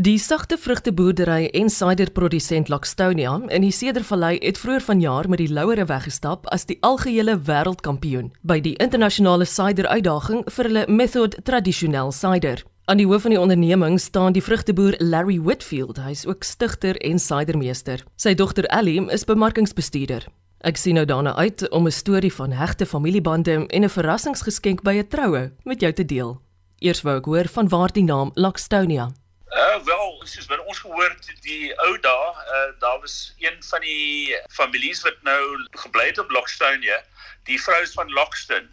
Die sagte vrugteboerdery en ciderprodusent Laxtonia in die Cedervallei het vroeër vanjaar met die Louere weggestap as die algehele wêreldkampioen by die internasionale cider uitdaging vir hulle Method Tradisioneel Cider. Aan die hoof van die onderneming staan die vrugteboer Larry Whitfield. Hy is ook stigter en cidermeester. Sy dogter Ellie is bemarkingsbestuurder. Ek sien nou daarna uit om 'n storie van hegte familiebande en 'n verrassingsgeskenk by 'n troue met jou te deel. Eers wou ek hoor van waar die naam Laxtonia Uh wel, soos wat ons gehoor het die ou dae, uh daar was een van die families wat nou gebly het op Lockstone, die vrous van Lockston.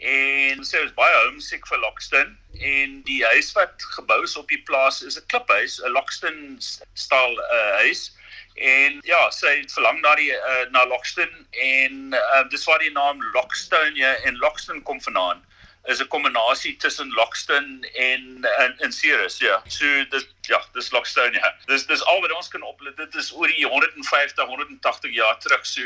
En sy was baie homesick vir Lockston en die huis wat gebou is op die plaas is 'n kliphuis, 'n Lockston styl uh huis. En ja, sy het verlang na die uh, na Lockston en uh, dis waar die naam Lockstone en Lockston kom vandaan is 'n kombinasie tussen Lockston en en en Ceres, ja. So dis ja, dis Lockston ja. Dis dis al wat ons kan op dit is oor die 150 180 jaar terug. So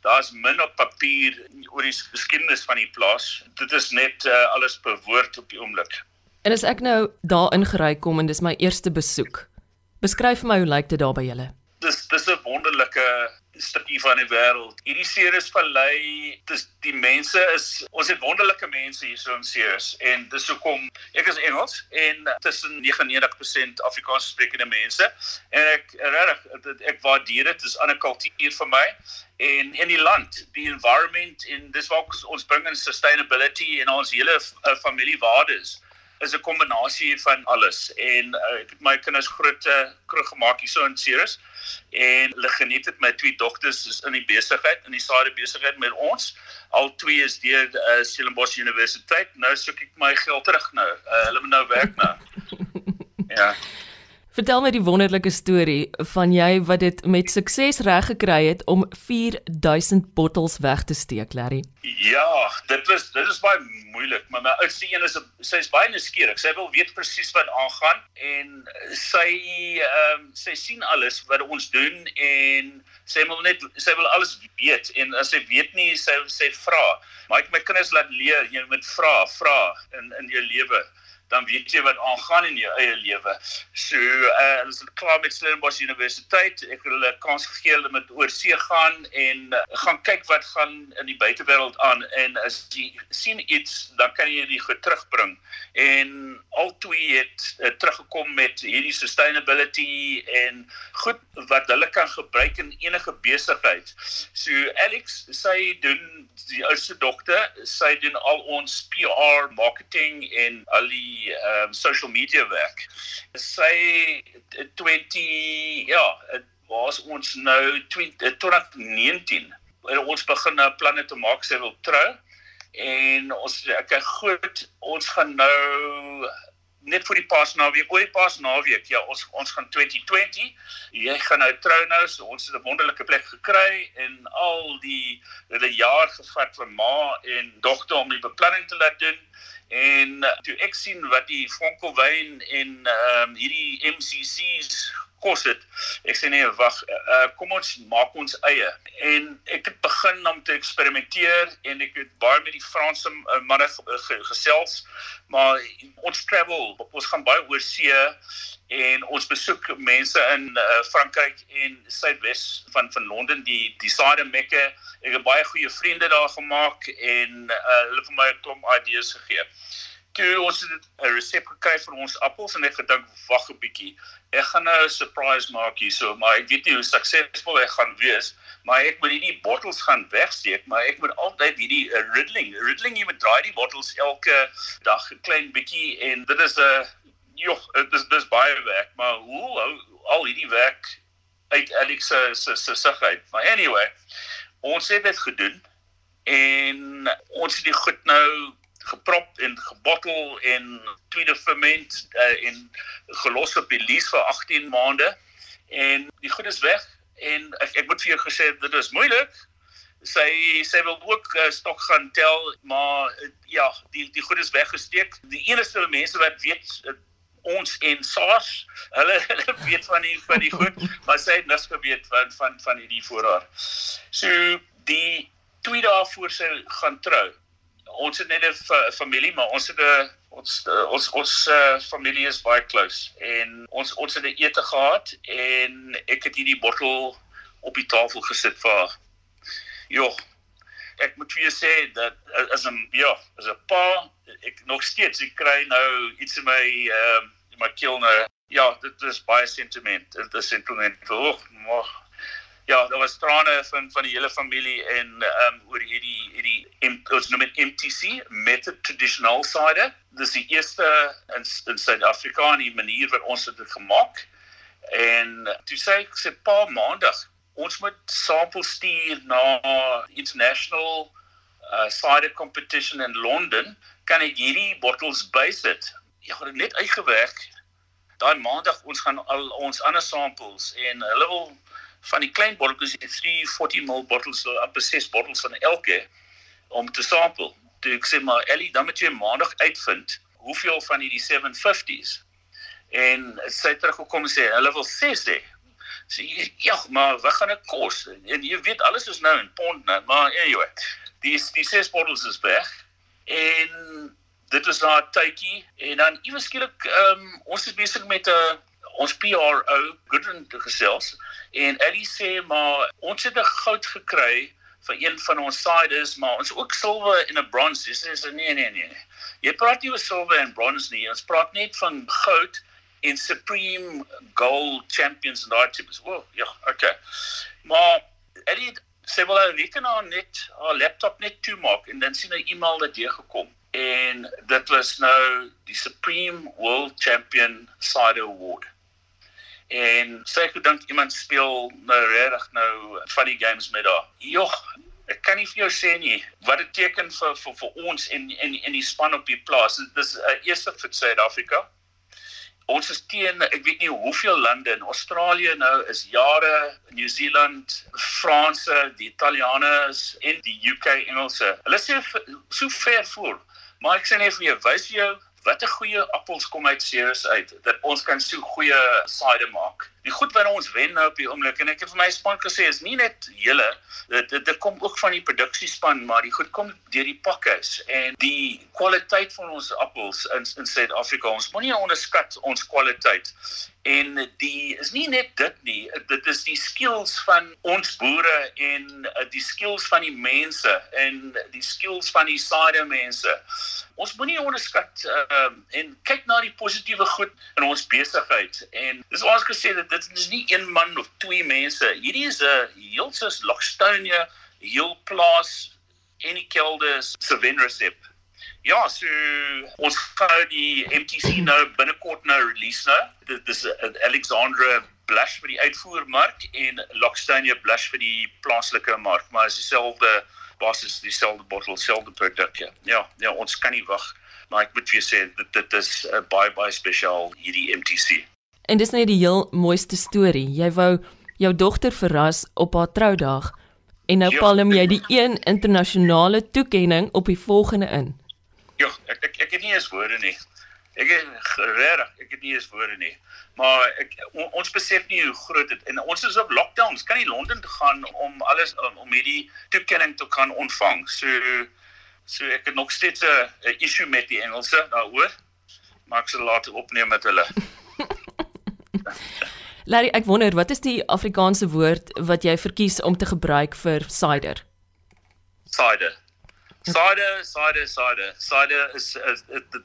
daar's min op papier oor die geskiedenis van die plaas. Dit is net uh, alles bewoord op die oomblik. En as ek nou daar ingery kom en dis my eerste besoek. Beskryf vir my hoe lyk dit daar by julle? Dis dis 'n wonderlike stukkie van die wêreld. Hierdie Ceres Vallei, dis die mense is ons het wonderlike mense hier so in Ceres en dis hoekom ek is Engels en tussen 99% Afrikaans sprekende mense en ek regtig ek waardeer dit is 'n ander kultuur vir my en in die land, die environment en dis waar ons bring in sustainability en ons hele uh, familiewaardes is 'n kombinasie van alles. En uh, ek het my kinders groot uh, kroeg gemaak hier so in Ceres en hulle geniet dit my twee dogters is in die besigheid in die sade besigheid met ons. Al twee is deur uh, Stellenbosch Universiteit. Nou soek ek my geld terug nou. Uh, hulle moet nou werk nou. Ja Vertel my die wonderlike storie van jy wat dit met sukses reg gekry het om 4000 bottels weg te steek, Larry. Ja, dit was dit is baie moeilik, maar my oudste een is sy's baie nuuskierig. Sy wil weet presies wat aangaan en sy ehm um, sy sien alles wat ons doen en sy wil net sy wil alles weet en as sy weet nie sy sê vra. Maar ek my kinders laat leer, jy moet vra, vra in in jou lewe dan weet jy wat aangaan in jou eie lewe. So, uh ons het klaar met Stellenbosch Universiteit. Ek het hulle kans gegee hulle met oorsee gaan en uh, gaan kyk wat gaan in die buitewêreld aan en as jy sien iets, dan kan jy dit goed terugbring. En al twee het uh, teruggekom met hierdie sustainability en goed wat hulle kan gebruik in enige besigheid. So Alex, sy doen die ouste dokter, sy doen al ons PR, marketing en al die um, social media werk. Sy 20 ja, dit was ons nou? 2019 ons begin nou planne te maak sy wil trou en ons ek goed ons gaan nou net vir die paasnaweek, oor die paasnaweek, ja, ons ons gaan 2020. Jy gaan nou trou nou, so ons het 'n wonderlike plek gekry en al die hulle jaar gevat van ma en dogter om die beplanning te laat doen. En uh, toe ek sien wat die Fonkelwyn en ehm um, hierdie MCC's kos dit. Ek sê nee, wag, uh, kom ons maak ons eie. En ek het begin om te eksperimenteer en ek het baie met die Franse uh, manne gesels, maar ons travel, ons gaan baie oor see en ons besoek mense in uh, Frankryk en Suidwes van van Londen die die Side Mecca. Ek het baie goeie vriende daar gemaak en uh, hulle vir my 'n klomp idees gegee toe ons het 'n resep gekry vir ons appels en ek gedink wag 'n bietjie. Ek gaan nou 'n surprise maak hierso, maar ek weet nie hoe suksesvol ek gaan wees, maar ek moet hierdie bottels gaan wegsteek, maar ek moet altyd hierdie uh, riddling, riddling jy moet draai die bottels elke dag 'n klein bietjie en dit is 'n uh, joh, dit is dis baie werk, maar hoe al, al hierdie werk uit Alex se se se sigheid. Maar anyway, ons het dit gedoen en ons het die goed nou geprop en gebottel en tweede ferment uh, en gelos op die lees vir 18 maande. En die goed is weg en ek, ek moet vir jou gesê dit is moeilik. Sy sy wil ook uh, stok gaan tel maar uh, ja die die goed is weggesteek. Die enigste mense wat weet uh, ons en SARS hulle hulle weet van die van die goed maar sy het niks geweet van van van hierdie voorraad. So die twee dae voor sy gaan trou ons het net 'n familie, maar ons het 'n Ons ons ons uh, familie is baie close en ons ons het 'n ete gehad en ek het hierdie bottel op die tafel gesit vir haar. Jo. Ek moet vir jou sê dat as 'n ja, as 'n pa, ek nog steeds ek kry nou iets in my ehm uh, my keel nou. Ja, dit is baie sentiment. Dit is sentiment. Oh, maar ja, daar was trane van van die hele familie en ehm um, oor hierdie hierdie ons noem dit MTC, Method Traditional Cider. Dis die eerste in in Suid-Afrika en die manier wat ons dit gemaak. En toe sê ek se pa maandag ons moet samples stuur na international uh, cider competition in Londen kan ek hierdie bottles bysit ja het net uitgewerk daai maandag ons gaan al ons ander samples en hulle wil van die klein botteltjies die 340 ml bottles so op 6 bottles van elke om te sample toe ek sê maar Ellie dan moet jy maandag uitvind hoeveel van hierdie 750s en sy teruggekom sê hulle wil 6 hê sê ja, maar wat gaan dit kos? En jy weet alles is nou in pond nou, maar anyway, die die ses bottles is weg. En dit na 'n tydjie en dan iewes skielik ehm um, ons is besig met 'n uh, ons PRO Goodrun te gesels en Ellie sê maar ons het 'n goud gekry vir een van ons ciders maar ons ook silwer en 'n bronze. Sy sê nee nee nee. Jy praat nie oor silwer en bronze nie. Ons praat net van goud en Supreme Gold Champions en daai tipe. Wel, ja, okay. Maar Eddie sê wel hy kan nou net haar laptop net toe maak en dan sien hy e-mail dat jy gekom en dit was nou die Supreme World Champion Cider Award. En sê ek dink iemand speel nou regtig nou funny games met haar. Jogg, ek kan nie vir jou sê nie wat dit teken vir vir vir ons en en en die span op die plaas. Dit is 'n uh, eerste vir Suid-Afrika ons is teen ek weet nie hoeveel lande in Australië nou is jare New Zealand, Franse, die Italianers en die UK Engelse. Hulle sê so ver voor. Maar ek sê net vir jou, wys jou wat 'n goeie appels kom uit Ceres uit dat ons kan so goeie cider maak. Die goed wat ons wen nou op die oomblik en ek het vir my span gesê is nie net julle dit, dit dit kom ook van die produksiespan maar die goed kom deur die pakkers en die kwaliteit van ons appels in in Suid-Afrika. Ons moenie onderskat ons kwaliteit. En die is nie net dit nie dit is die skills van ons boere en uh, die skills van die mense en die skills van die cider mense. Ons moenie onderskat uh, en kyk na die positiewe goed in ons besigheid. En dis wat ons gesê het dit is nie een man of twee mense hierdie is 'n heel soos Lockstonia heel plaas en die kelders se wen resep Ja, so ons gaan die MTC nou binnekort nou release nou. Dit is Alexandra blush vir die uitvoermark en Lockstonia blush vir die plaaslike mark, maar is dieselfde basis, dieselfde bottel, dieselfde produk. Ja, ja, ons kan nie wag. Maar ek moet vir sê dit dit is uh, baie baie spesiaal hierdie MTC. En dis net die heel mooiste storie. Jy wou jou dogter verras op haar troudag en nou ja. palm jy die een internasionale toekenning op die volgende in. Ja, ek ek ek het nie eens woorde nie. Ek is regtig, ek het nie eens woorde nie. Maar ek on, ons besef nie hoe groot dit en ons is op lockdown. Ons kan nie Londen toe gaan om alles om, om hierdie toekenning te kan ontvang. So so ek het nog steeds 'n issue met die Engelse daaroor. Maar ek sal later opneem met hulle. Larry, ek wonder wat is die Afrikaanse woord wat jy verkies om te gebruik vir cider? Cider. Cider, cider, cider. Cider is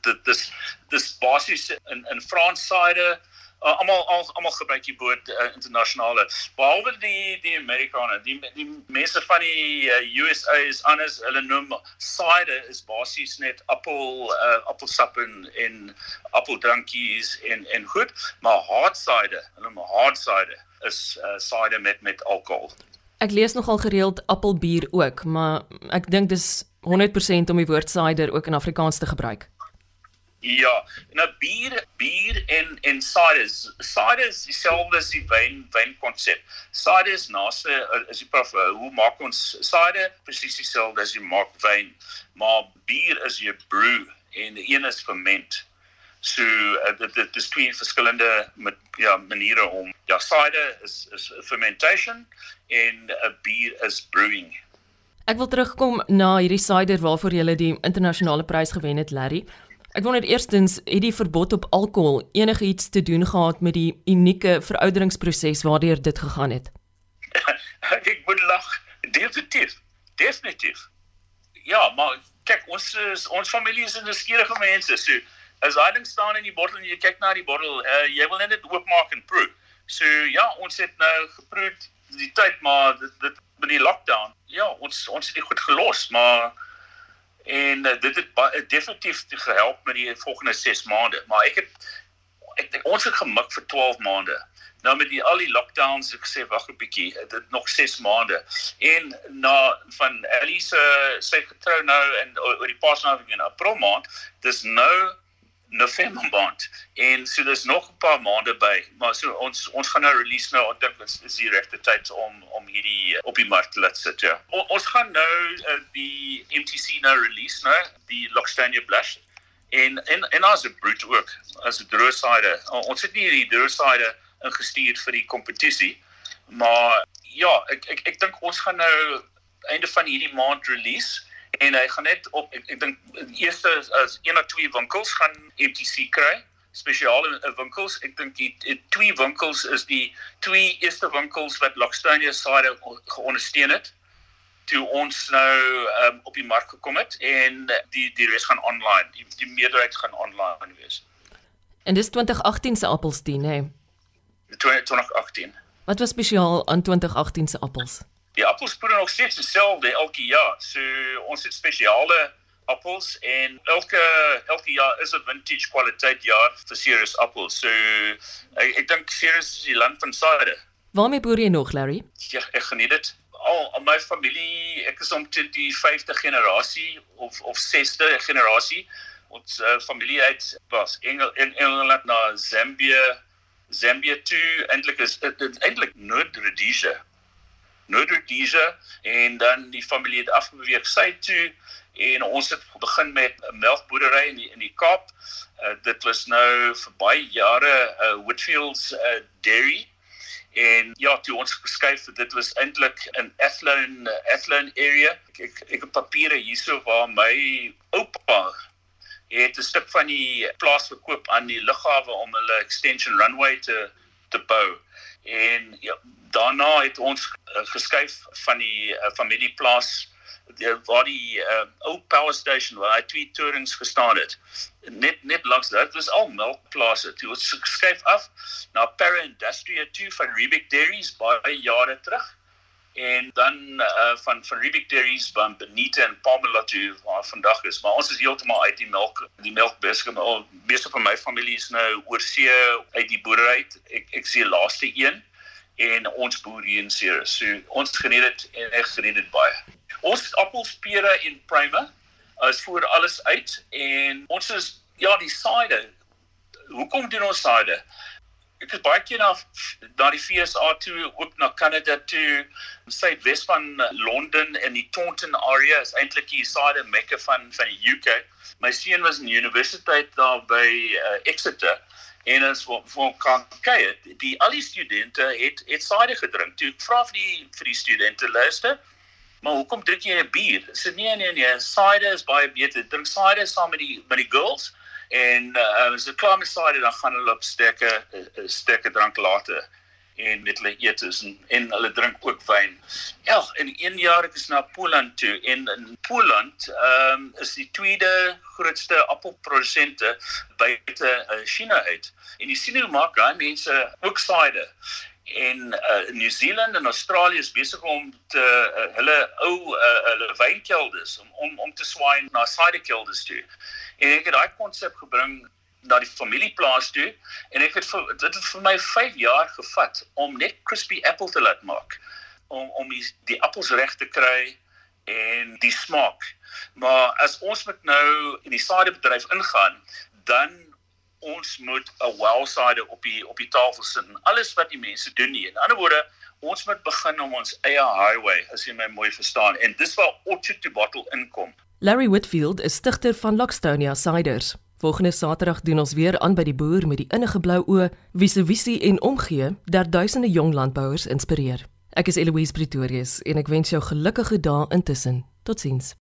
dit dis dis basies in in Frans cider. Uh, almal almal gebruik die woord uh, internasionale. Behalwe die die Amerikaners, die die mense van die uh, USA is anders. Hulle noem cider is basies net appel uh, appelsap en en appeldrankies en en goed, maar hard cider, hulle noem hard cider is uh, cider met met alkohol. Ek lees nogal gereeld appelbier ook, maar ek dink dis 100% om die woord cider ook in Afrikaans te gebruik. Ja, nou bier, bier en en cider. Cider is dieselfde as die wyn wyn konsep. Cider is naaste is die prof hoe maak ons cider presies dieselfde as jy maak wyn, maar bier is jy brew en die een is ferment. So uh, dit dit is twee verskillende met ja maniere om ja cider is is fermentation en 'n uh, bier is brewing. Ek wil terugkom na hierdie cider waarvoor jy die internasionale prys gewen het, Larry. Ek wonder eerstens, het die verbod op alkohol enigiets te doen gehad met die unieke verouderingsproses waardeur dit gegaan het? ek moet lag. Definitief. Definitief. Ja, maar kyk, ons is ons familie is 'n skierige mense. So as hy ding staan in die bottel en jy kyk na die bottel, uh, jy wil net dit oopmaak en proe. So ja, ons het nou geproe die tyd maar dit dit met die lockdown. Ja, ons ons het dit goed gelos, maar en uh, dit het definitief gehelp met die volgende 6 maande, maar ek het ek, ek ons het gemik vir 12 maande. Nou met die al die lockdowns ek sê wag 'n bietjie, dit nog 6 maande. En na van Ellie se sy getrou nou en oor die paasnaweek in April maand, dis nou November maand. En so dis nog 'n paar maande by maar so ons ons gaan nou release nou ek dink is, is die regte tyd om om hierdie uh, op die mark te laat sit ja. O, ons gaan nou uh, die MTC nou release nou die Lockstania Blush. En en en as 'n brute ook as 'n droëside ons het nie hierdie droëside ingestuur vir die kompetisie maar ja ek ek ek dink ons gaan nou einde van hierdie maand release en hy gaan net op ek, ek dink eerste is as een of twee winkels gaan MTC kry spesiale uh, winkels. Ek dink die, die twee winkels is die twee eerste winkels wat Lockstonia side geondersteun het toe ons nou um, op die mark gekom het en die die res gaan online die, die meerderheid gaan online wees. En dis 2018 se appels die nê nee. 2018 wat was spesiaal aan 2018 se appels Die appels proe nog steeds dieselfde elke jaar. So ons het spesiale appels en elke elke jaar is 'n vintage kwaliteit jaar vir Ceres appels. So ek, ek dink Ceres is die land van sade. Waarmee boer jy nog, Larry? Ja, ek geniet dit. Al, al my familie, ek is omtrent die 5de generasie of of 6de generasie. Ons uh, familie uit was Engel in Engeland na Zambia. Zambia toe eintlik is dit eintlik Noord-Rhodesia Noord-Rhodesia en dan die familie het afbeweeg sy toe en ons het begin met 'n melkboerdery in die in die Kaap. Uh, dit was nou vir baie jare uh, Whitfields uh, dairy en ja, toe ons geskuif dit was eintlik in Athlone Athlone area. Ek ek, ek het papiere hierso waar my oupa het 'n stuk van die plaas verkoop aan die lughawe om hulle extension runway te te bou. En ja, daarna het ons uh, geskuif van die uh, familieplaas die, waar die uh, ou power station waar hy twee torings gestaan het net net langs dit was al melkplase. Toe ons geskuif af na Para Industria toe van Rubik Dairies baie jare terug en dan uh, van van Rubik Dairies van Benita en Pamela toe waar vandag is. Maar ons is heeltemal uit die melk die melkbesigheid maar meeste van my familie is nou oorsee uit die boerdery ek ek sien laaste een en ons boer hier in Ceres. So ons geniet dit en ek geniet dit baie. Ons appelspere en prime is voor alles uit en ons is ja die side. Hoekom doen ons side? Ek het baie keer na na die FSA toe ook na Kanada toe, suidwes van Londen en die Taunton area is eintlik die side mecca van van die UK. My seun was in universiteit daar by uh, Exeter en as vir vir kan kyk die al die studente het het cider gedrink. Toe ek vra vir die vir die studente luister maar hoekom drink jy 'n bier? Sê nee nee nee cider is baie beter. Drink cider saam met die met die girls en uh, as dit klaar met cider dan gaan hulle op sterke uh, sterke drank later en met hulle eetes en en hulle drink ook wyn. Ja, in een jaar ek is na Poland toe en in Poland ehm um, is die tweede grootste appelprodusente buite uh, China uit. En die sien hoe maak daai mense ook cider en uh, New Zealand en Australië is besig om te uh, hulle ou uh, hulle wynkelders om om om te swaai na cider kelders toe. En ek het daai konsep gebring na die familieplaas toe en ek het vir, dit het vir my 5 jaar gevat om net crispy apple te laat maak om om die, die appels reg te kry en die smaak. Maar as ons met nou in die sidebedryf ingaan, dan ons moet 'n well cider op die op die tafel sit en alles wat die mense doen nie. In ander woorde, ons moet begin om ons eie highway, as jy my mooi verstaan. En dis waar Orchard to Bottle inkom. Larry Whitfield is stigter van Lockstonia Ciders. Volgende Saterdag doen ons weer aan by die boer met die innige blou oë wie se visie en omgee dat duisende jong landbouers inspireer. Ek is Eloise Pretorius en ek wens jou gelukkige dae intussen. Totsiens.